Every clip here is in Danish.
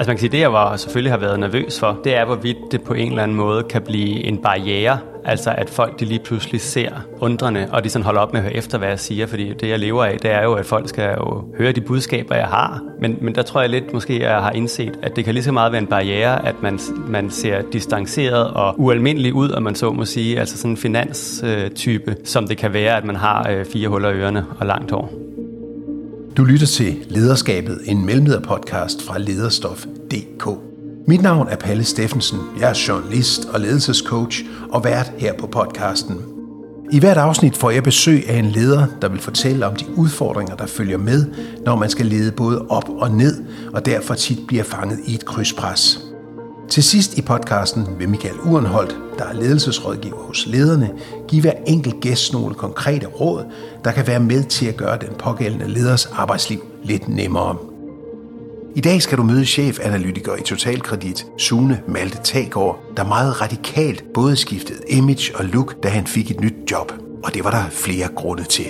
Altså man kan sige, det jeg var, selvfølgelig har været nervøs for, det er, hvorvidt det på en eller anden måde kan blive en barriere. Altså at folk de lige pludselig ser undrende, og de sådan holder op med at høre efter, hvad jeg siger. Fordi det jeg lever af, det er jo, at folk skal jo høre de budskaber, jeg har. Men, men der tror jeg lidt måske, jeg har indset, at det kan lige så meget være en barriere, at man, man ser distanceret og ualmindelig ud, og man så må sige, altså sådan en finanstype, øh, som det kan være, at man har øh, fire huller i ørerne og langt hår. Du lytter til Lederskabet, en mellemlederpodcast fra lederstof.dk. Mit navn er Palle Steffensen. Jeg er journalist og ledelsescoach og vært her på podcasten. I hvert afsnit får jeg besøg af en leder, der vil fortælle om de udfordringer, der følger med, når man skal lede både op og ned, og derfor tit bliver fanget i et krydspres. Til sidst i podcasten vil Michael Urenholdt, der er ledelsesrådgiver hos lederne, give hver enkelt gæst nogle konkrete råd, der kan være med til at gøre den pågældende leders arbejdsliv lidt nemmere. I dag skal du møde chefanalytiker i Totalkredit, Sune Malte Tagård, der meget radikalt både skiftede image og look, da han fik et nyt job. Og det var der flere grunde til.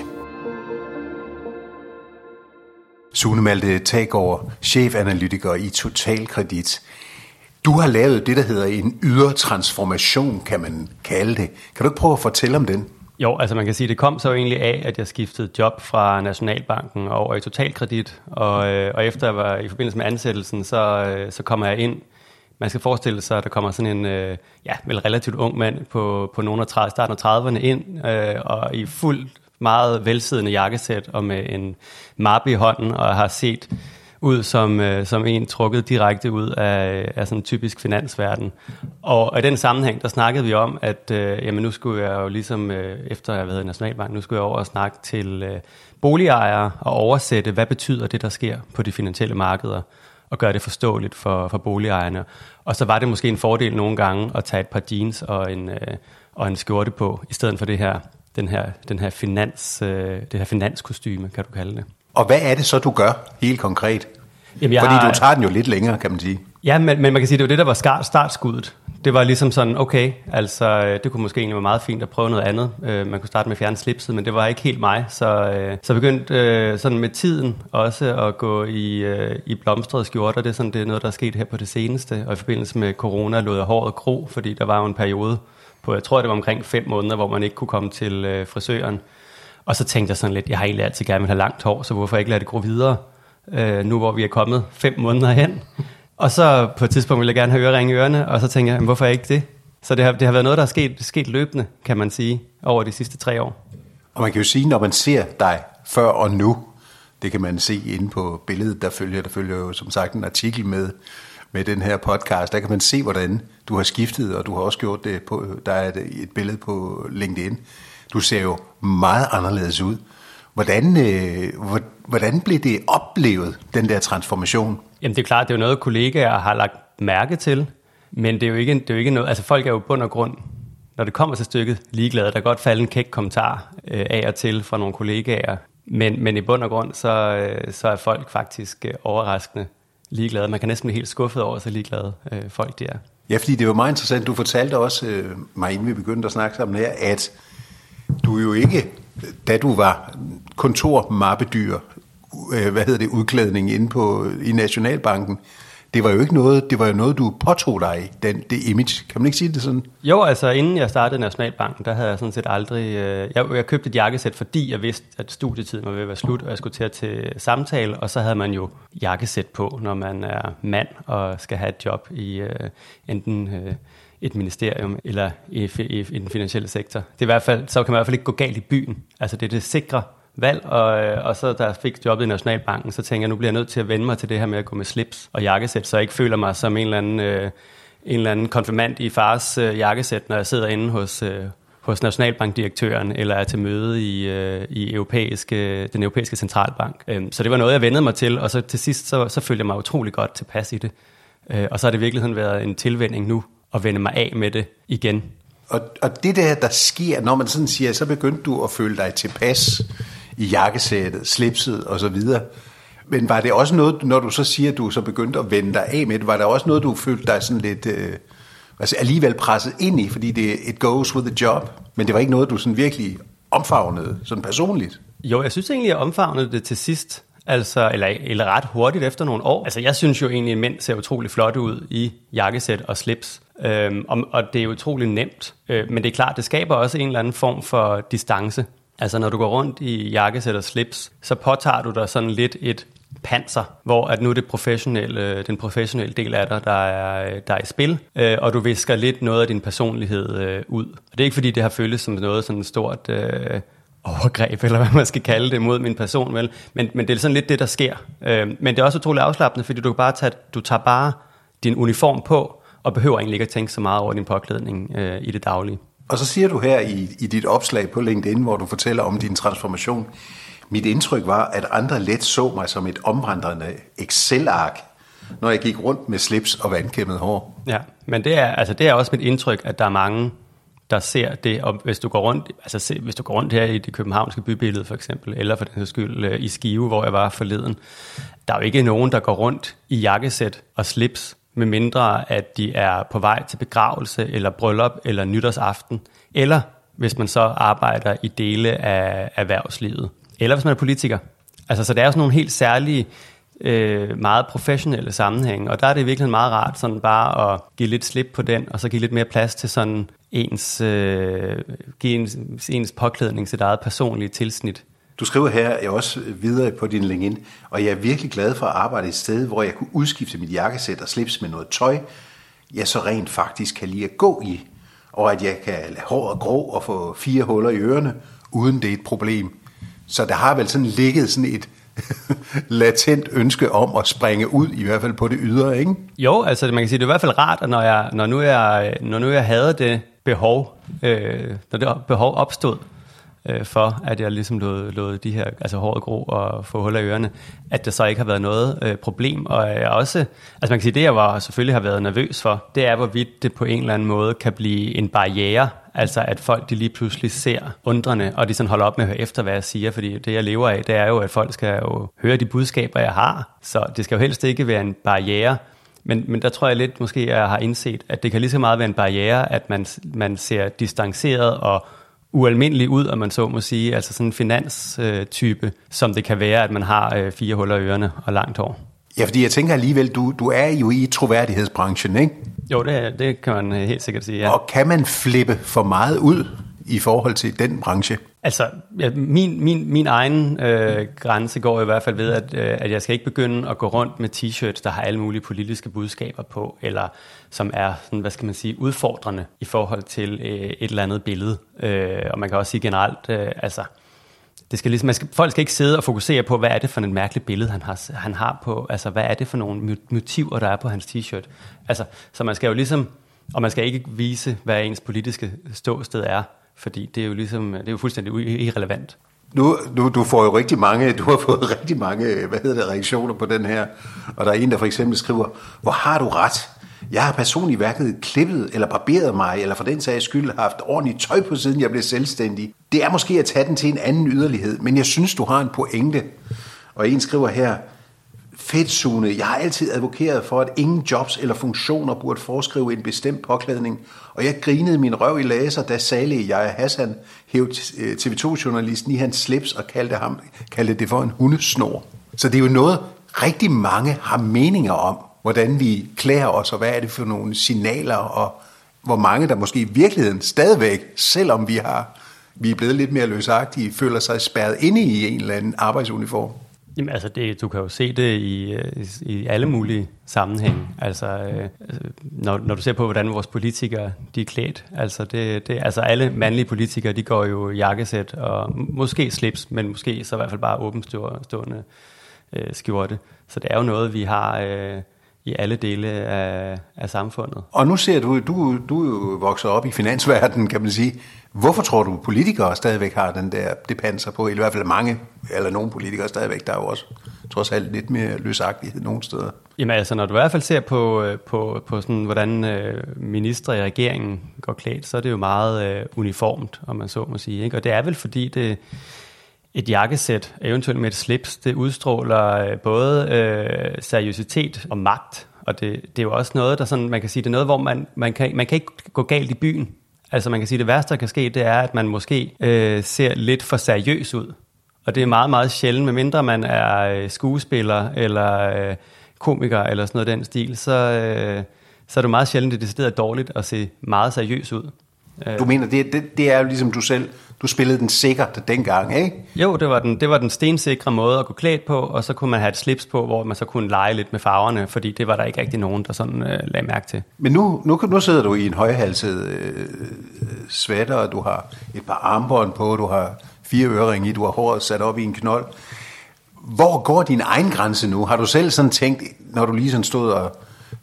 Sune Malte Tagård, chefanalytiker i Totalkredit. Du har lavet det, der hedder en ydre transformation, kan man kalde det. Kan du ikke prøve at fortælle om den? Jo, altså man kan sige, det kom så egentlig af, at jeg skiftede job fra Nationalbanken over i Totalkredit, og, øh, og efter jeg var i forbindelse med ansættelsen, så, øh, så kommer jeg ind. Man skal forestille sig, at der kommer sådan en øh, ja, vel relativt ung mand på, på nogle af 30, starten af 30'erne ind, øh, og i fuld meget velsiddende jakkesæt og med en mappe i hånden, og har set ud som, øh, som en trukket direkte ud af, af sådan en typisk finansverden. Og, og i den sammenhæng, der snakkede vi om, at øh, jamen, nu skulle jeg jo ligesom, øh, efter jeg været i Nationalbank, nu skulle jeg over og snakke til øh, boligejere og oversætte, hvad betyder det, der sker på de finansielle markeder, og gøre det forståeligt for, for boligejerne. Og så var det måske en fordel nogle gange at tage et par jeans og en, øh, og en skjorte på, i stedet for det her, den her, den her finans, øh, det her finanskostyme, kan du kalde det. Og hvad er det så, du gør helt konkret? Jamen, jeg Fordi har- du tager den jo lidt længere, kan man sige. Ja, men, men man kan sige, det var det, der var startskuddet. Det var ligesom sådan, okay, altså øh, det kunne måske egentlig være meget fint at prøve noget andet. Øh, man kunne starte med at fjerne slipset, men det var ikke helt mig. Så, øh, så begyndte øh, sådan med tiden også at gå i, øh, i blomstrede skjorter. Det er, sådan, det er noget, der er sket her på det seneste. Og i forbindelse med corona lod jeg håret gro, fordi der var jo en periode på, jeg tror det var omkring fem måneder, hvor man ikke kunne komme til øh, frisøren. Og så tænkte jeg sådan lidt, jeg har egentlig altid gerne vil have langt hår, så hvorfor ikke lade det gro videre, øh, nu hvor vi er kommet fem måneder hen. Og så på et tidspunkt ville jeg gerne have ørering i ørerne, og så tænkte jeg, hvorfor ikke det? Så det har, det har været noget, der er sket, sket løbende, kan man sige, over de sidste tre år. Og man kan jo sige, når man ser dig før og nu, det kan man se inde på billedet, der følger. Der følger jo som sagt en artikel med, med den her podcast. Der kan man se, hvordan du har skiftet, og du har også gjort det på, der er et, et billede på LinkedIn. Du ser jo meget anderledes ud. Hvordan, øh, hvor- hvordan blev det oplevet, den der transformation? Jamen det er klart, det er jo noget, kollegaer har lagt mærke til, men det er jo ikke, det er jo ikke noget, altså folk er jo bund og grund, når det kommer til stykket, ligeglade. Der kan godt falde en kæk kommentar øh, af og til fra nogle kollegaer, men, men i bund og grund, så, øh, så er folk faktisk øh, overraskende ligeglade. Man kan næsten blive helt skuffet over, så ligeglade øh, folk de er. Ja, fordi det var meget interessant. Du fortalte også øh, mig, inden vi begyndte at snakke sammen her, at du jo ikke, da du var kontormappedyr, øh, hvad hedder det, udklædning inde på, i Nationalbanken, det var jo ikke noget, det var jo noget, du påtog dig, den, det image. Kan man ikke sige det sådan? Jo, altså inden jeg startede Nationalbanken, der havde jeg sådan set aldrig... Øh, jeg, jeg købte et jakkesæt, fordi jeg vidste, at studietiden var ved at være slut, og jeg skulle til at til samtale, og så havde man jo jakkesæt på, når man er mand og skal have et job i øh, enten øh, et ministerium eller i, i, i den finansielle sektor. Det er i hvert fald, så kan man i hvert fald ikke gå galt i byen. Altså det er det sikre valg, og, øh, og så da jeg fik jobbet i Nationalbanken, så tænkte jeg, nu bliver jeg nødt til at vende mig til det her med at gå med slips og jakkesæt, så jeg ikke føler mig som en eller anden... Øh, en eller anden konfirmand i fars øh, jakkesæt, når jeg sidder inde hos, øh, hos Nationalbankdirektøren, eller er til møde i, øh, i europæiske, den europæiske centralbank. Øhm, så det var noget, jeg vendede mig til, og så til sidst, så, så følte jeg mig utrolig godt tilpas i det. Øh, og så har det i virkeligheden været en tilvænding nu, at vende mig af med det igen. Og, og det der, der sker, når man sådan siger, så begyndte du at føle dig tilpas i jakkesættet, slipset og så videre. Men var det også noget, når du så siger, at du så begyndte at vende dig af med det, var der også noget, du følte dig sådan lidt, øh, altså alligevel presset ind i, fordi det it goes with the job, men det var ikke noget, du sådan virkelig omfavnede, sådan personligt? Jo, jeg synes egentlig, jeg omfavnede det til sidst altså, eller, eller ret hurtigt efter nogle år. Altså, jeg synes jo egentlig, at mænd ser utrolig flotte ud i jakkesæt og slips, øhm, og, og det er utrolig nemt. Øh, men det er klart, det skaber også en eller anden form for distance. Altså, når du går rundt i jakkesæt og slips, så påtager du dig sådan lidt et panser, hvor at nu er det professionelle, den professionelle del af dig, der er, der er i spil, øh, og du visker lidt noget af din personlighed øh, ud. Og det er ikke fordi, det har føltes som noget sådan stort øh, overgreb, eller hvad man skal kalde det, mod min person, vel? Men, men det er sådan lidt det, der sker. Øh, men det er også utroligt afslappende, fordi du kan bare tage, du tager bare din uniform på, og behøver egentlig ikke at tænke så meget over din påklædning øh, i det daglige. Og så siger du her i, i dit opslag på LinkedIn, hvor du fortæller om din transformation, mit indtryk var, at andre let så mig som et omvandrende Excel-ark, når jeg gik rundt med slips og vandkæmmet hår. Ja, men det er, altså det er også mit indtryk, at der er mange, der ser det, og hvis du går rundt, altså se, hvis du går rundt her i det københavnske bybillede for eksempel, eller for den skyld øh, i Skive, hvor jeg var forleden, der er jo ikke nogen, der går rundt i jakkesæt og slips, med mindre at de er på vej til begravelse, eller bryllup, eller nytårsaften, eller hvis man så arbejder i dele af erhvervslivet eller hvis man er politiker. Altså, så der er sådan nogle helt særlige, øh, meget professionelle sammenhænge, og der er det virkelig meget rart sådan bare at give lidt slip på den, og så give lidt mere plads til sådan ens, øh, give ens, ens påklædning til eget personlige tilsnit. Du skriver her jeg også videre på din LinkedIn, og jeg er virkelig glad for at arbejde et sted, hvor jeg kunne udskifte mit jakkesæt og slips med noget tøj, jeg så rent faktisk kan lide at gå i, og at jeg kan lade håret grå og få fire huller i ørerne, uden det er et problem. Så der har vel sådan ligget sådan et latent ønske om at springe ud, i hvert fald på det ydre, ikke? Jo, altså man kan sige, det er i hvert fald rart, at når, jeg, når, nu, jeg, når nu jeg havde det behov, øh, når det behov opstod, øh, for, at jeg ligesom lod, lod de her, altså håret gro og få huller i ørerne, at det så ikke har været noget øh, problem. Og jeg også, altså man kan sige, det jeg var, selvfølgelig har været nervøs for, det er, hvorvidt det på en eller anden måde kan blive en barriere Altså at folk de lige pludselig ser undrende, og de sådan holder op med at høre efter, hvad jeg siger, fordi det jeg lever af, det er jo, at folk skal jo høre de budskaber, jeg har. Så det skal jo helst ikke være en barriere. Men, men der tror jeg lidt måske, jeg har indset, at det kan lige så meget være en barriere, at man, man ser distanceret og ualmindelig ud, om man så må sige, altså sådan en finanstype, som det kan være, at man har øh, fire huller i ørerne og langt hår. Ja, fordi jeg tænker alligevel, du, du er jo i troværdighedsbranchen, ikke? Jo, det, det kan man helt sikkert sige, ja. Og kan man flippe for meget ud i forhold til den branche? Altså, ja, min, min, min egen øh, grænse går i hvert fald ved, at, øh, at jeg skal ikke begynde at gå rundt med t-shirts, der har alle mulige politiske budskaber på, eller som er, sådan, hvad skal man sige, udfordrende i forhold til øh, et eller andet billede. Øh, og man kan også sige generelt, øh, altså, det skal ligesom, man skal, folk skal ikke sidde og fokusere på, hvad er det for et mærkeligt billede, han har, han har på, altså hvad er det for nogle motiver, der er på hans t-shirt. Altså, så man skal jo ligesom, og man skal ikke vise, hvad ens politiske ståsted er, fordi det er jo ligesom, det er jo fuldstændig irrelevant. Nu, nu, du får jo rigtig mange, du har fået rigtig mange, hvad hedder det, reaktioner på den her, og der er en, der for eksempel skriver, hvor har du ret? Jeg har personligt hverken klippet eller barberet mig, eller for den sags skyld haft ordentligt tøj på, siden jeg blev selvstændig. Det er måske at tage den til en anden yderlighed, men jeg synes, du har en pointe. Og en skriver her, Fedtsune. Jeg har altid advokeret for, at ingen jobs eller funktioner burde foreskrive en bestemt påklædning, og jeg grinede min røv i laser, da Saleh jeg Hassan hævde TV2-journalisten øh, i hans slips og kaldte, ham, kaldte det for en hundesnor. Så det er jo noget, rigtig mange har meninger om hvordan vi klæder os, og hvad er det for nogle signaler, og hvor mange der måske i virkeligheden stadigvæk, selvom vi har vi er blevet lidt mere løsagtige, føler sig spærret inde i en eller anden arbejdsuniform. Jamen altså, det, du kan jo se det øh, i, i alle mulige sammenhænge. Altså, øh, når, når du ser på, hvordan vores politikere de er klædt. Altså, det, det, altså alle mandlige politikere, de går jo jakkesæt og måske slips, men måske så i hvert fald bare åbenstående øh, skjorte. Så det er jo noget, vi har... Øh, i alle dele af, af samfundet. Og nu ser du, du, du er jo vokset op i finansverdenen, kan man sige. Hvorfor tror du, politikere stadigvæk har den der, det panser på? I hvert fald mange, eller nogle politikere stadigvæk, der er jo også trods alt lidt mere løsagtighed nogle steder. Jamen altså, når du i hvert fald ser på, øh, på, på sådan, hvordan øh, ministre i regeringen går klædt, så er det jo meget øh, uniformt, om man så må sige. Ikke? Og det er vel fordi, det, et jakkesæt, eventuelt med et slips, det udstråler øh, både øh, seriøsitet og magt. Og det, det er jo også noget, der sådan, man kan sige, det er noget, hvor man, man, kan, man kan ikke gå galt i byen. Altså man kan sige, det værste, der kan ske, det er, at man måske øh, ser lidt for seriøs ud. Og det er meget, meget sjældent, medmindre man er øh, skuespiller eller øh, komiker eller sådan noget den stil, så, øh, så er det meget sjældent, det er decideret dårligt at se meget seriøs ud. Du mener, det, det, det er jo ligesom du selv, du spillede den sikkert dengang, ikke? Jo, det var, den, det var den stensikre måde at gå klædt på, og så kunne man have et slips på, hvor man så kunne lege lidt med farverne, fordi det var der ikke rigtig nogen, der sådan øh, lagde mærke til. Men nu, nu, nu sidder du i en højhalset øh, sweater, og du har et par armbånd på, du har fire øreringe i, du har håret sat op i en knold. Hvor går din egen grænse nu? Har du selv sådan tænkt, når du lige sådan stod og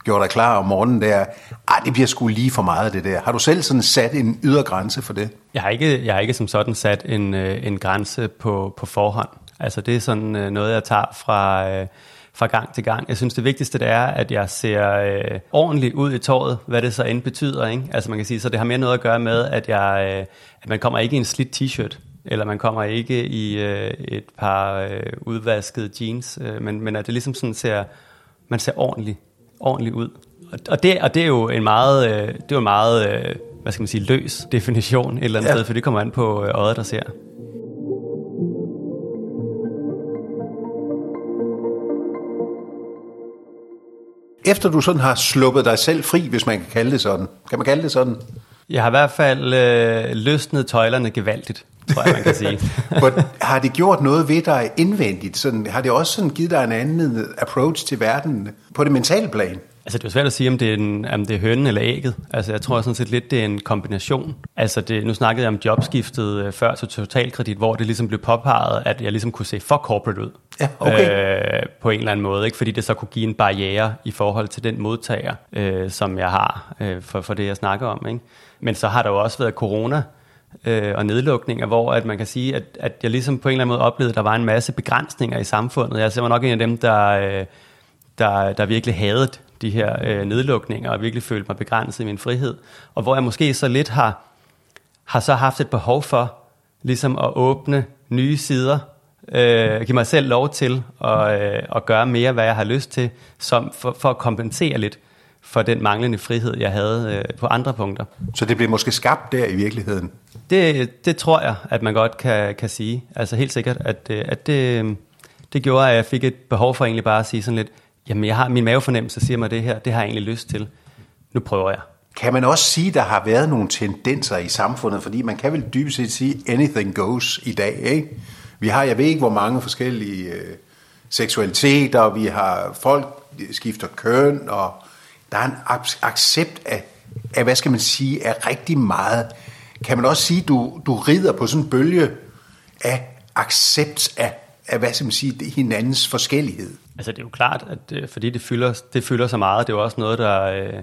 gjorde dig klar om morgenen der, ah, det bliver sgu lige for meget det der. Har du selv sådan sat en ydre grænse for det? Jeg har ikke, jeg har ikke som sådan sat en, øh, en grænse på, på forhånd. Altså det er sådan øh, noget, jeg tager fra, øh, fra gang til gang. Jeg synes, det vigtigste det er, at jeg ser øh, ordentligt ud i tåret, hvad det så end betyder. Ikke? Altså man kan sige, så det har mere noget at gøre med, at, jeg, øh, at man kommer ikke i en slidt t-shirt, eller man kommer ikke i øh, et par øh, udvaskede jeans, øh, men, men at det ligesom sådan ser, man ser ordentligt, ordentligt ud. Og, det, og det er jo en meget, øh, det er jo en meget øh, hvad skal man sige, løs definition et eller andet ja. sted, for det kommer an på øh, øjet, der ser. Efter du sådan har sluppet dig selv fri, hvis man kan kalde det sådan. Kan man kalde det sådan? Jeg har i hvert fald øh, løsnet tøjlerne gevaldigt, tror jeg, man kan sige. har det gjort noget ved dig indvendigt? Sådan, har det også sådan givet dig en anden approach til verden på det mentale plan? Altså det er svært at sige, om det er, en, om det er hønnen eller ægget. Altså jeg tror sådan set lidt, det er en kombination. Altså det, nu snakkede jeg om jobskiftet øh, før til totalkredit, hvor det ligesom blev påpeget, at jeg ligesom kunne se for corporate ud. Ja, okay. øh, på en eller anden måde, ikke? fordi det så kunne give en barriere i forhold til den modtager, øh, som jeg har øh, for, for det, jeg snakker om. Ikke? Men så har der jo også været corona, øh, og nedlukninger, hvor at man kan sige, at, at jeg ligesom på en eller anden måde oplevede, at der var en masse begrænsninger i samfundet. Altså, jeg var nok en af dem, der, øh, der, der virkelig havde de her øh, nedlukninger, og virkelig følte mig begrænset i min frihed. Og hvor jeg måske så lidt har, har så haft et behov for, ligesom at åbne nye sider, øh, give mig selv lov til at, øh, at gøre mere, hvad jeg har lyst til, som for, for at kompensere lidt for den manglende frihed, jeg havde øh, på andre punkter. Så det blev måske skabt der i virkeligheden? Det, det tror jeg, at man godt kan, kan sige. Altså helt sikkert, at, øh, at det, det gjorde, at jeg fik et behov for egentlig bare at sige sådan lidt, jamen jeg har, min mavefornemmelse siger mig det her, det har jeg egentlig lyst til. Nu prøver jeg. Kan man også sige, at der har været nogle tendenser i samfundet, fordi man kan vel dybest set sige, anything goes i dag, ikke? Vi har, jeg ved ikke, hvor mange forskellige øh, seksualiteter, vi har folk skifter køn, og der er en accept af, af, hvad skal man sige, af rigtig meget. Kan man også sige, du, du rider på sådan en bølge af accept af, af hvad skal man sige, hinandens forskellighed? Altså det er jo klart, at øh, fordi det fylder, det fylder så meget, det er jo også noget, der, øh,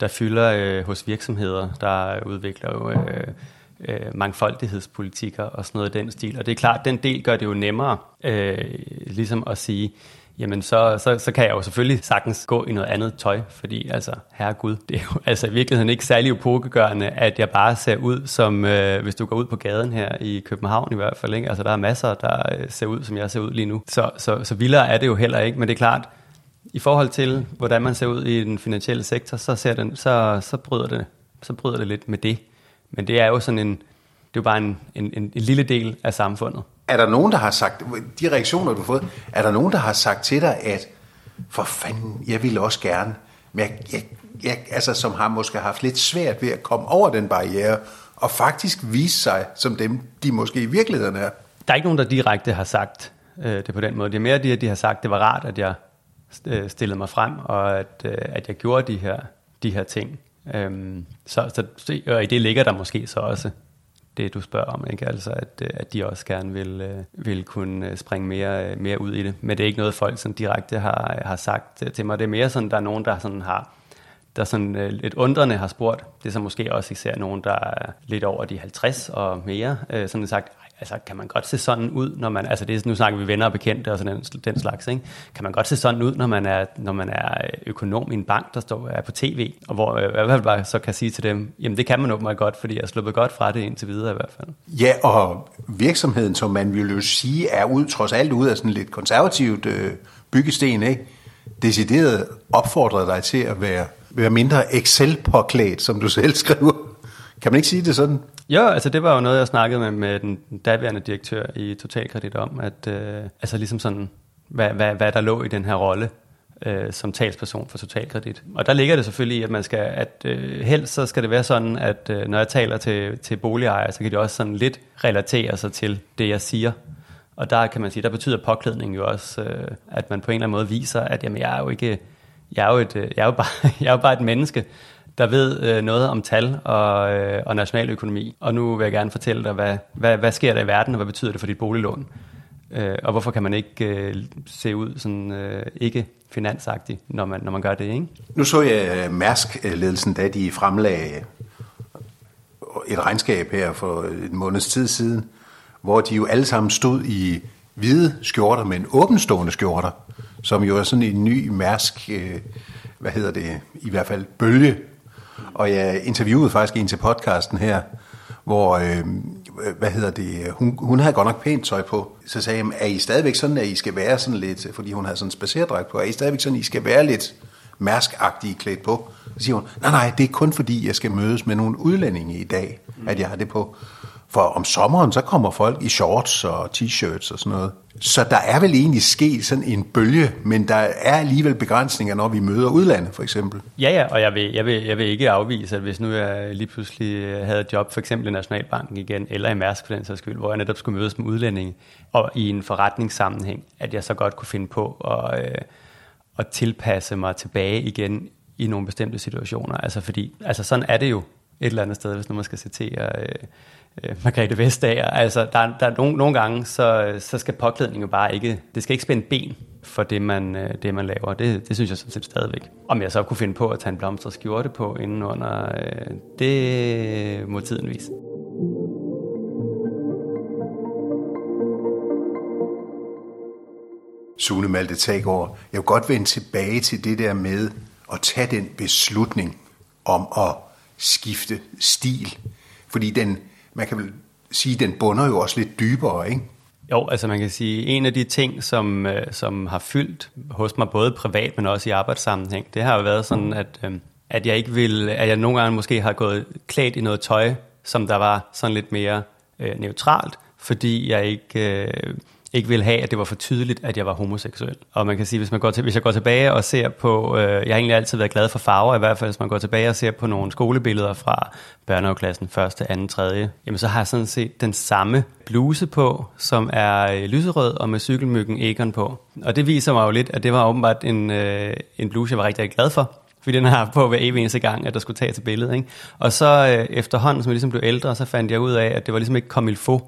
der fylder øh, hos virksomheder, der udvikler jo øh, øh, mangfoldighedspolitikker og sådan noget i den stil. Og det er klart, den del gør det jo nemmere øh, ligesom at sige, jamen så, så, så kan jeg jo selvfølgelig sagtens gå i noget andet tøj, fordi altså, herregud, det er jo altså i virkeligheden ikke særlig epokegørende, at jeg bare ser ud som, øh, hvis du går ud på gaden her i København i hvert fald, ikke? altså der er masser, der øh, ser ud, som jeg ser ud lige nu. Så, så, så vildere er det jo heller ikke, men det er klart, i forhold til, hvordan man ser ud i den finansielle sektor, så, ser den, så, så, bryder det, så bryder det lidt med det. Men det er jo sådan en, det er jo bare en, en, en, en lille del af samfundet. Er der nogen, der har sagt, de reaktioner, du har fået, er der nogen, der har sagt til dig, at for fanden, jeg vil også gerne, men jeg, jeg, jeg, altså, som har måske haft lidt svært ved at komme over den barriere, og faktisk vise sig som dem, de måske i virkeligheden er? Der er ikke nogen, der direkte har sagt øh, det på den måde. Det er mere det, at de har sagt, det var rart, at jeg øh, stillede mig frem, og at, øh, at jeg gjorde de her, de her ting. Øhm, så, så, og i det ligger der måske så også det, du spørger om, ikke? Altså, at, øh, at de også gerne vil, øh, vil kunne øh, springe mere, mere ud i det. Men det er ikke noget, folk sådan direkte har, har sagt til mig. Det er mere sådan, der er nogen, der sådan har der sådan lidt undrende har spurgt. Det er så måske også især nogen, der er lidt over de 50 og mere, sådan sagt, altså kan man godt se sådan ud, når man, altså det er, nu snakker vi venner og bekendte og sådan den, den slags, ikke? kan man godt se sådan ud, når man er, når man er økonom i en bank, der står er på tv, og hvor jeg i hvert fald bare så kan sige til dem, jamen det kan man åbenbart godt, fordi jeg er sluppet godt fra det indtil videre i hvert fald. Ja, og virksomheden, som man vil jo sige, er ud, trods alt ud af sådan lidt konservativt øh, byggesten, ikke? decideret opfordrer dig til at være, være mindre Excel-påklædt, som du selv skriver. Kan man ikke sige det sådan? Jo, altså det var jo noget, jeg snakkede med, med den daværende direktør i Totalkredit om, at øh, altså ligesom sådan, hvad, hvad, hvad der lå i den her rolle øh, som talsperson for Totalkredit. Og der ligger det selvfølgelig i, at man skal, at øh, helst så skal det være sådan, at øh, når jeg taler til, til boligejere, så kan de også sådan lidt relatere sig til det, jeg siger. Og der kan man sige, der betyder påklædning jo også, øh, at man på en eller anden måde viser, at jamen, jeg er jo ikke, jeg er jo, et, øh, jeg er jo, bare, jeg er jo bare et menneske, der ved øh, noget om tal og, øh, og nationaløkonomi. Og nu vil jeg gerne fortælle dig, hvad, hvad, hvad sker der i verden, og hvad betyder det for dit boliglån? Øh, og hvorfor kan man ikke øh, se ud sådan øh, ikke finansagtig, når man, når man gør det, ikke? Nu så jeg øh, Mærsk-ledelsen, da de fremlagde øh, et regnskab her for en måneds tid siden, hvor de jo alle sammen stod i hvide skjorter, men åbenstående skjorter, som jo er sådan en ny Mærsk, øh, hvad hedder det, i hvert fald bølge. Og jeg interviewede faktisk en til podcasten her, hvor, øh, hvad hedder det, hun, hun havde godt nok pænt tøj på. Så sagde jeg, er I stadigvæk sådan, at I skal være sådan lidt, fordi hun havde sådan en spacerdragt på, er I stadigvæk sådan, at I skal være lidt mærskagtige klædt på? Så siger hun, nej, nej, det er kun fordi, jeg skal mødes med nogle udlændinge i dag, at jeg har det på. For om sommeren, så kommer folk i shorts og t-shirts og sådan noget. Så der er vel egentlig sket sådan en bølge, men der er alligevel begrænsninger, når vi møder udlandet, for eksempel. Ja, ja, og jeg vil, jeg vil, jeg vil ikke afvise, at hvis nu jeg lige pludselig øh, havde et job, for eksempel i Nationalbanken igen, eller i Mærsk for den sags skyld, hvor jeg netop skulle mødes med udlændinge, og i en forretningssammenhæng, at jeg så godt kunne finde på at, øh, at tilpasse mig tilbage igen i nogle bestemte situationer. Altså fordi, altså sådan er det jo et eller andet sted, hvis nu man skal citere øh, øh, Margrethe Vestager. Altså, der, der er nogle, nogle gange, så, så skal påklædningen jo bare ikke, det skal ikke spænde ben for det, man, øh, det, man laver. Det, det synes jeg sådan set stadigvæk. Om jeg så kunne finde på at tage en blomster skjorte på indenunder, øh, det må tiden vise. Sune Malte Tagård, jeg vil godt vende tilbage til det der med at tage den beslutning om at skifte stil. Fordi den, man kan vel sige, den bunder jo også lidt dybere, ikke? Jo, altså man kan sige, en af de ting, som, øh, som har fyldt hos mig, både privat, men også i arbejdssammenhæng, det har jo været sådan, at, øh, at jeg ikke vil, at jeg nogle gange måske har gået klædt i noget tøj, som der var sådan lidt mere øh, neutralt, fordi jeg ikke... Øh, ikke ville have, at det var for tydeligt, at jeg var homoseksuel. Og man kan sige, hvis, man går til, hvis jeg går tilbage og ser på, øh, jeg har egentlig altid været glad for farver, i hvert fald hvis man går tilbage og ser på nogle skolebilleder fra børnehaveklassen, første, anden, tredje, jamen så har jeg sådan set den samme bluse på, som er øh, lyserød og med cykelmyggen Egon på. Og det viser mig jo lidt, at det var åbenbart en, øh, en bluse, jeg var rigtig, rigtig glad for, fordi den har på hver evig eneste gang, at der skulle tage til billedet. Ikke? Og så øh, efterhånden, som jeg ligesom blev ældre, så fandt jeg ud af, at det var ligesom ikke comme il faut,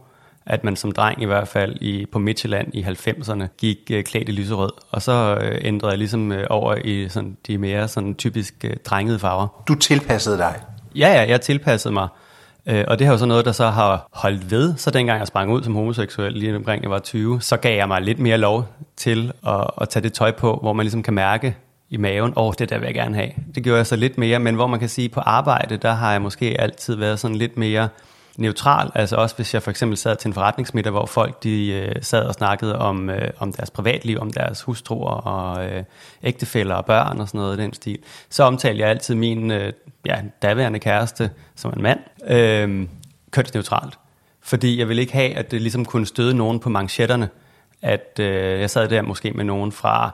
at man som dreng i hvert fald i, på Midtjylland i 90'erne gik øh, klædt i lyserød, og så øh, ændrede jeg ligesom øh, over i sådan, de mere sådan, typisk øh, drengede farver. Du tilpassede dig? Ja, ja, jeg tilpassede mig. Øh, og det har jo så noget, der så har holdt ved. Så dengang jeg sprang ud som homoseksuel, lige omkring jeg var 20, så gav jeg mig lidt mere lov til at, at tage det tøj på, hvor man ligesom kan mærke i maven, åh, oh, det der vil jeg gerne have. Det gjorde jeg så lidt mere, men hvor man kan sige, på arbejde, der har jeg måske altid været sådan lidt mere neutral, altså også hvis jeg for eksempel sad til en forretningsmiddag, hvor folk de øh, sad og snakkede om, øh, om deres privatliv, om deres hustruer og øh, ægtefæller og børn og sådan noget i den stil, så omtalte jeg altid min øh, ja, daværende kæreste som en mand, øh, kønsneutralt. Fordi jeg ville ikke have, at det ligesom kunne støde nogen på manchetterne, at øh, jeg sad der måske med nogen fra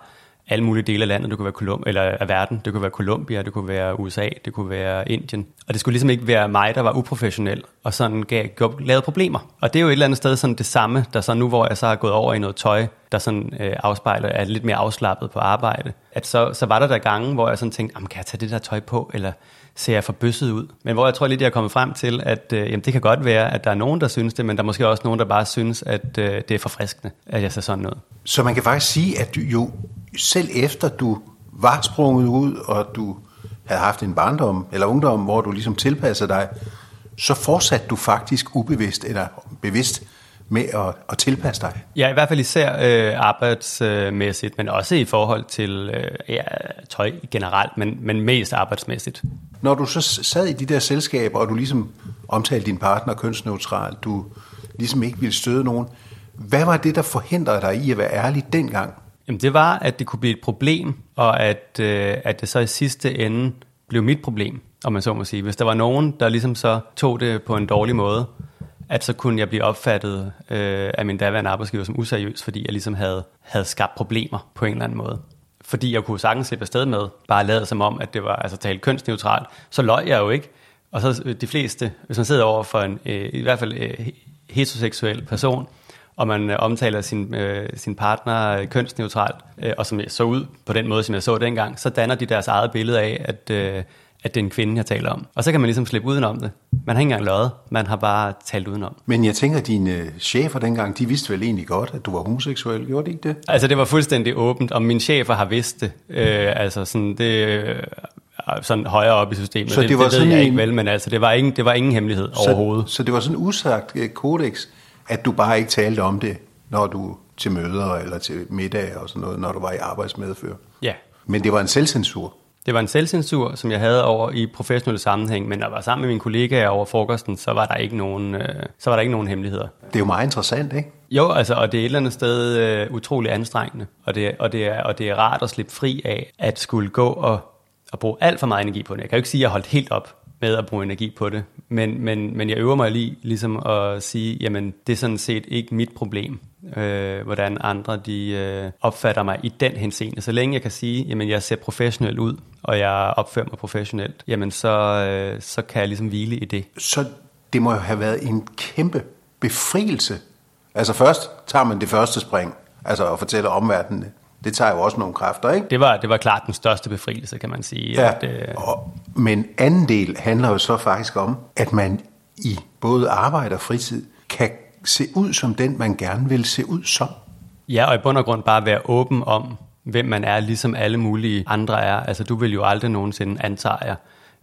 alle mulige dele af landet, det kunne være Colum eller af verden, det kunne være Colombia, det kunne være USA, det kunne være Indien. Og det skulle ligesom ikke være mig, der var uprofessionel og sådan gav, lavede problemer. Og det er jo et eller andet sted sådan det samme, der så nu, hvor jeg så har gået over i noget tøj, der sådan øh, afspejler, er lidt mere afslappet på arbejde, at så, så var der der gange, hvor jeg sådan tænkte, kan jeg tage det der tøj på, eller ser jeg for bøsset ud? Men hvor jeg tror lidt, jeg er kommet frem til, at øh, jamen, det kan godt være, at der er nogen, der synes det, men der er måske også nogen, der bare synes, at øh, det er forfriskende, at jeg ser sådan noget. Så man kan faktisk sige, at jo selv efter du var sprunget ud, og du havde haft en barndom eller ungdom, hvor du ligesom tilpassede dig, så fortsatte du faktisk ubevidst eller bevidst med at, at tilpasse dig? Ja, i hvert fald især øh, arbejdsmæssigt, men også i forhold til øh, ja, tøj generelt, men, men mest arbejdsmæssigt. Når du så sad i de der selskaber, og du ligesom omtalte din partner kønsneutralt, du ligesom ikke ville støde nogen, hvad var det, der forhindrede dig i at være ærlig dengang? Jamen det var, at det kunne blive et problem, og at, øh, at det så i sidste ende blev mit problem. om man så må sige. Hvis der var nogen, der ligesom så tog det på en dårlig måde, at så kunne jeg blive opfattet øh, af min daværende arbejdsgiver som useriøs, fordi jeg ligesom havde, havde skabt problemer på en eller anden måde. Fordi jeg kunne sagtens slippe afsted med, bare lade som om, at det var altså talt kønsneutralt, så løg jeg jo ikke. Og så øh, de fleste, hvis man sidder over for en, øh, i hvert fald øh, heteroseksuel person, og man øh, omtaler sin, øh, sin partner øh, kønsneutralt, øh, og som jeg så ud på den måde, som jeg så dengang, så danner de deres eget billede af, at, øh, at det er en kvinde, jeg taler om. Og så kan man ligesom slippe udenom det. Man har ikke engang løjet, man har bare talt udenom. Men jeg tænker, at dine chefer dengang, de vidste vel egentlig godt, at du var homoseksuel, gjorde de ikke det? Altså det var fuldstændig åbent, og mine chefer har vidst det. Øh, altså sådan, det øh, sådan højere op i systemet. Så det, det, var det ved sådan jeg en... ikke vel, men altså det var ingen, det var ingen hemmelighed så, overhovedet. Så det var sådan en usagt øh, kodex, at du bare ikke talte om det, når du til møder eller til middag og sådan noget, når du var i arbejdsmedfør. Ja. Men det var en selvcensur. Det var en selvcensur, som jeg havde over i professionelle sammenhæng, men når jeg var sammen med mine kollegaer over frokosten, så var der ikke nogen, øh, så var der ikke nogen hemmeligheder. Det er jo meget interessant, ikke? Jo, altså, og det er et eller andet sted øh, utrolig anstrengende, og det, og, det er, og det er rart at slippe fri af, at skulle gå og, og bruge alt for meget energi på det. Jeg kan jo ikke sige, at jeg holdt helt op med at bruge energi på det, men, men, men jeg øver mig lige ligesom at sige, jamen det er sådan set ikke mit problem øh, hvordan andre de øh, opfatter mig i den henseende. Så længe jeg kan sige, jamen jeg ser professionel ud, og jeg opfører mig professionelt, jamen så, øh, så kan jeg ligesom hvile i det. Så det må jo have været en kæmpe befrielse. Altså først tager man det første spring, altså at fortælle omverdenen det tager jo også nogle kræfter, ikke? Det var, det var klart den største befrielse, kan man sige. Ja, at, øh... og, men anden del handler jo så faktisk om, at man i både arbejde og fritid kan se ud som den, man gerne vil se ud som. Ja, og i bund og grund bare være åben om, hvem man er, ligesom alle mulige andre er. Altså, du vil jo aldrig nogensinde, antager jeg,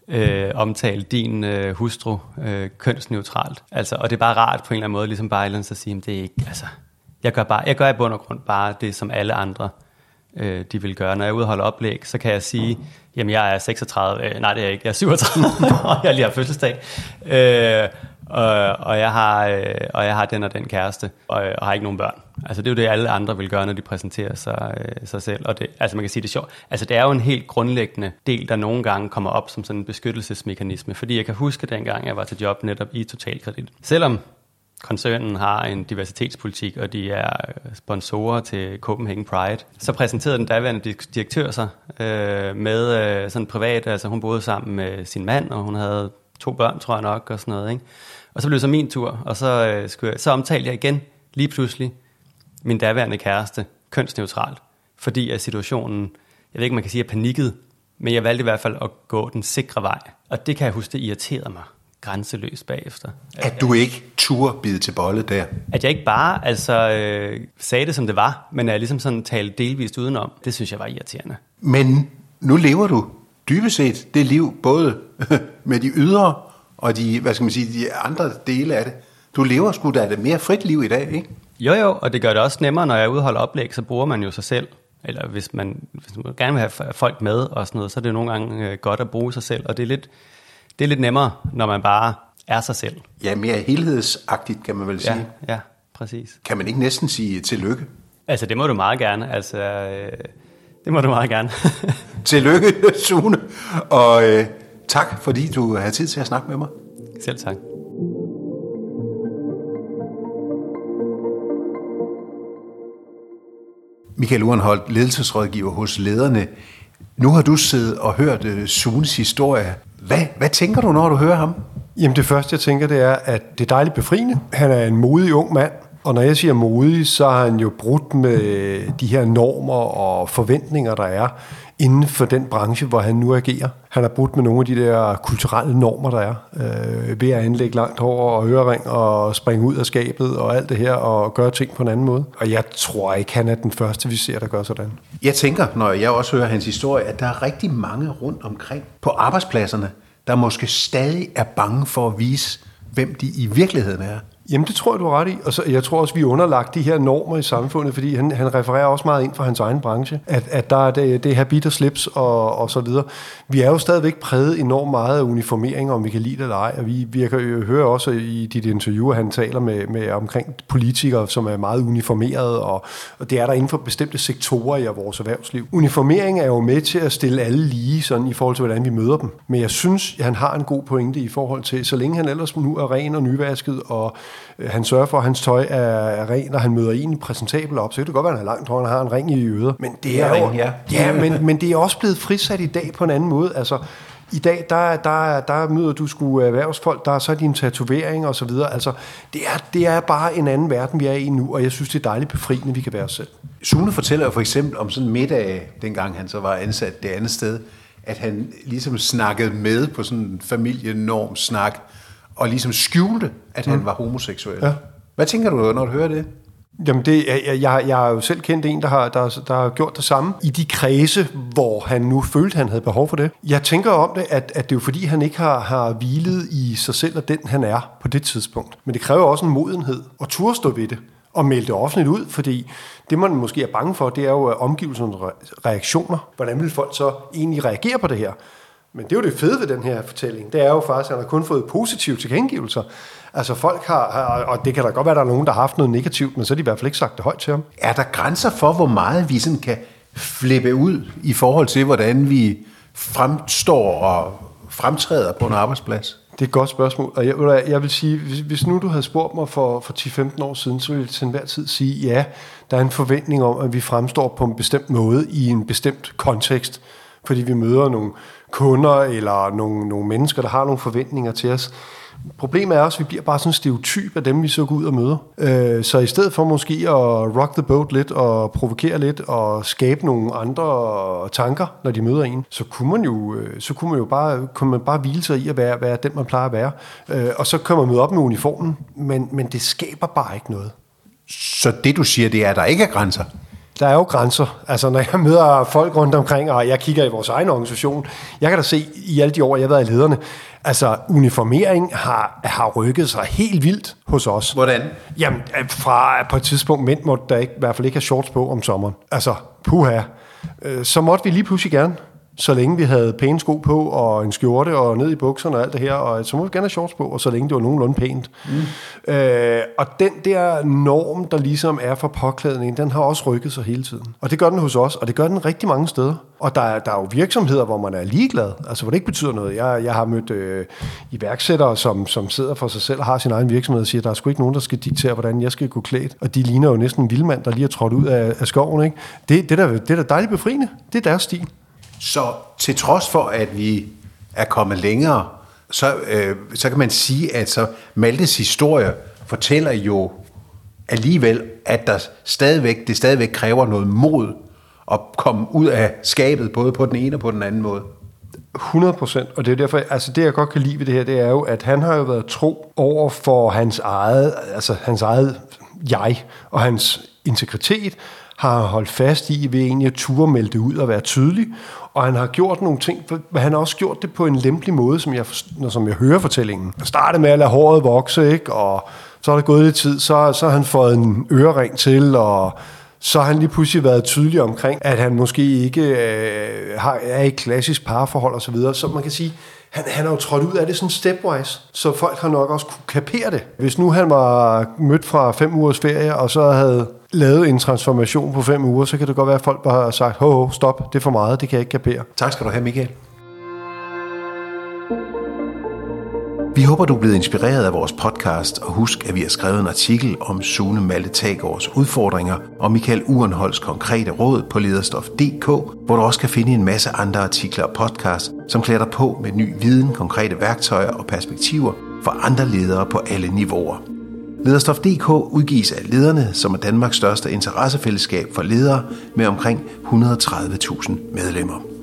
øh, omtale din øh, hustru øh, kønsneutralt. Altså, og det er bare rart på en eller anden måde, ligesom bare at sige, at det er ikke, altså, jeg gør, bare, jeg gør i bund og grund bare det, som alle andre øh, de vil gøre. Når jeg udholder oplæg, så kan jeg sige, jamen jeg er 36, øh, nej det er jeg ikke, jeg er 37, og jeg lige har fødselsdag. Øh, og, og, jeg har, øh, og jeg har den og den kæreste, og, øh, og har ikke nogen børn. Altså det er jo det, alle andre vil gøre, når de præsenterer sig, øh, sig selv. Og det, altså man kan sige det er sjovt. Altså det er jo en helt grundlæggende del, der nogle gange kommer op som sådan en beskyttelsesmekanisme. Fordi jeg kan huske dengang, jeg var til job netop i Totalkredit. Selvom koncernen har en diversitetspolitik, og de er øh, sponsorer til Copenhagen Pride. Så præsenterede den daværende direktør sig øh, med øh, sådan privat, altså hun boede sammen med sin mand, og hun havde to børn, tror jeg nok, og sådan noget. Ikke? Og så blev det så min tur, og så, øh, skulle jeg, så omtalte jeg igen, lige pludselig, min daværende kæreste, kønsneutralt, fordi at situationen, jeg ved ikke, man kan sige, er panikket, men jeg valgte i hvert fald at gå den sikre vej. Og det kan jeg huske, det irriterede mig grænseløst bagefter. At du ikke turde bide til bolle der? At jeg ikke bare altså, øh, sagde det, som det var, men jeg ligesom sådan talte delvist udenom, det synes jeg var irriterende. Men nu lever du dybest set det liv, både med de ydre og de, hvad skal man sige, de andre dele af det. Du lever sgu da et mere frit liv i dag, ikke? Jo, jo, og det gør det også nemmere, når jeg udholder oplæg, så bruger man jo sig selv. Eller hvis man, hvis man gerne vil have folk med og sådan noget, så er det nogle gange øh, godt at bruge sig selv. Og det er lidt, det er lidt nemmere, når man bare er sig selv. Ja, mere helhedsagtigt, kan man vel sige. Ja, ja præcis. Kan man ikke næsten sige tillykke? Altså, det må du meget gerne. Altså, øh, det må du meget gerne. tillykke, Sune. Og øh, tak, fordi du har tid til at snakke med mig. Selv tak. Michael Urenholdt, ledelsesrådgiver hos lederne. Nu har du siddet og hørt uh, Sunes historie. Hvad, hvad tænker du, når du hører ham? Jamen det første, jeg tænker, det er, at det er dejligt befriende. Han er en modig ung mand, og når jeg siger modig, så har han jo brudt med de her normer og forventninger, der er inden for den branche, hvor han nu agerer. Han har brudt med nogle af de der kulturelle normer, der er, øh, ved at anlægge langt hår og ørering og springe ud af skabet og alt det her og gøre ting på en anden måde. Og jeg tror ikke, han er den første, vi ser, der gør sådan. Jeg tænker, når jeg også hører hans historie, at der er rigtig mange rundt omkring på arbejdspladserne, der måske stadig er bange for at vise, hvem de i virkeligheden er. Jamen, det tror jeg, du har ret i. Og så, jeg tror også, vi er underlagt de her normer i samfundet, fordi han, han refererer også meget ind fra hans egen branche, at, at der er det, det habit og slips og, og så videre. Vi er jo stadigvæk præget enormt meget af uniformering, om vi kan lide det eller ej. Og vi, vi kan jo høre også i dit interview, at han taler med, med omkring politikere, som er meget uniformerede, og, og det er der inden for bestemte sektorer i vores erhvervsliv. Uniformering er jo med til at stille alle lige sådan i forhold til, hvordan vi møder dem. Men jeg synes, han har en god pointe i forhold til, så længe han ellers nu er ren og nyvasket og han sørger for, at hans tøj er, er ren, og han møder en præsentabel op. Så det kan godt være, at han har langt hår, han har en ring i øret. Men det er, ring, ja. ja men, men det er også blevet frisat i dag på en anden måde. Altså, i dag, der, der, der møder du sgu erhvervsfolk, der er så din tatovering og så videre. Altså, det er, det er bare en anden verden, vi er i nu, og jeg synes, det er dejligt befriende, vi kan være os selv. Sune fortæller for eksempel om sådan en middag, dengang han så var ansat det andet sted, at han ligesom snakkede med på sådan en familienorm snak, og ligesom skjulte, at han mm. var homoseksuel. Ja. Hvad tænker du, når du hører det? Jamen, det, jeg, jeg, jeg har jo selv kendt en, der har, der, der har gjort det samme i de kredse, hvor han nu følte, han havde behov for det. Jeg tænker om det, at, at det er jo fordi, han ikke har, har hvilet i sig selv og den, han er på det tidspunkt. Men det kræver også en modenhed og turde stå ved det og melde det offentligt ud, fordi det, man måske er bange for, det er jo omgivelsernes reaktioner. Hvordan vil folk så egentlig reagere på det her? Men det er jo det fede ved den her fortælling. Det er jo faktisk, at han har kun fået positive tilkendegivelser. Altså folk har, og det kan da godt være, at der er nogen, der har haft noget negativt, men så har de i hvert fald ikke sagt det højt til ham. Er der grænser for, hvor meget vi sådan kan flippe ud i forhold til, hvordan vi fremstår og fremtræder på en arbejdsplads? Det er et godt spørgsmål, og jeg, jeg vil sige, hvis, hvis nu du havde spurgt mig for, for 10-15 år siden, så ville jeg til enhver tid sige, ja, der er en forventning om, at vi fremstår på en bestemt måde i en bestemt kontekst, fordi vi møder nogle kunder eller nogle, nogle mennesker, der har nogle forventninger til os. Problemet er også, at vi bliver bare sådan en stereotyp af dem, vi så går ud og møder. Øh, så i stedet for måske at rock the boat lidt og provokere lidt og skabe nogle andre tanker, når de møder en, så kunne man jo, øh, så kunne man jo bare, kunne man bare hvile sig i at være, være den, man plejer at være. Øh, og så kan man møde op med uniformen, men, men det skaber bare ikke noget. Så det du siger, det er, at der ikke er grænser? Der er jo grænser. Altså, når jeg møder folk rundt omkring, og jeg kigger i vores egen organisation, jeg kan da se i alle de år, jeg har været i lederne, altså, uniformering har, har rykket sig helt vildt hos os. Hvordan? Jamen, fra på et tidspunkt, mænd måtte der ikke, i hvert fald ikke have shorts på om sommeren. Altså, puha. Øh, så måtte vi lige pludselig gerne så længe vi havde pæne sko på, og en skjorte, og ned i bukserne og alt det her, og så må vi gerne have shorts på, og så længe det var nogenlunde pænt. Mm. Øh, og den der norm, der ligesom er for påklædning, den har også rykket sig hele tiden. Og det gør den hos os, og det gør den rigtig mange steder. Og der er, der er jo virksomheder, hvor man er ligeglad, altså hvor det ikke betyder noget. Jeg, jeg har mødt øh, iværksættere, som, som sidder for sig selv og har sin egen virksomhed og siger, der er sgu ikke nogen, der skal diktere, hvordan jeg skal gå klædt. Og de ligner jo næsten en vildmand, der lige er trådt ud af, af skoven. Ikke? Det, det, der, det er da dejligt befriende. Det er deres stil. Så til trods for, at vi er kommet længere, så, øh, så kan man sige, at så Maltes historie fortæller jo alligevel, at der stadigvæk, det stadigvæk kræver noget mod at komme ud af skabet, både på den ene og på den anden måde. 100 procent, og det er derfor, altså det jeg godt kan lide ved det her, det er jo, at han har jo været tro over for hans eget, altså hans eget jeg og hans integritet, har holdt fast i ved egentlig at ture melde det ud og være tydelig, og han har gjort nogle ting, men han har også gjort det på en lempelig måde, som jeg, som jeg hører fortællingen. Han startede med at lade håret vokse, ikke? og så er der gået lidt tid, så, så har han fået en ørering til, og så har han lige pludselig været tydelig omkring, at han måske ikke øh, har, er i et klassisk parforhold osv., så, videre. så man kan sige, han, han har jo trådt ud af det sådan stepwise, så folk har nok også kunne kapere det. Hvis nu han var mødt fra fem ugers ferie, og så havde lavet en transformation på fem uger, så kan det godt være, at folk bare har sagt, ho, ho, stop, det er for meget, det kan jeg ikke kapere. Tak skal du have, Michael. Vi håber, du er blevet inspireret af vores podcast, og husk, at vi har skrevet en artikel om Sune Malte Tagårds udfordringer og Michael Urenholds konkrete råd på lederstof.dk, hvor du også kan finde en masse andre artikler og podcasts, som klæder dig på med ny viden, konkrete værktøjer og perspektiver for andre ledere på alle niveauer. Lederstof.dk udgives af lederne, som er Danmarks største interessefællesskab for ledere med omkring 130.000 medlemmer.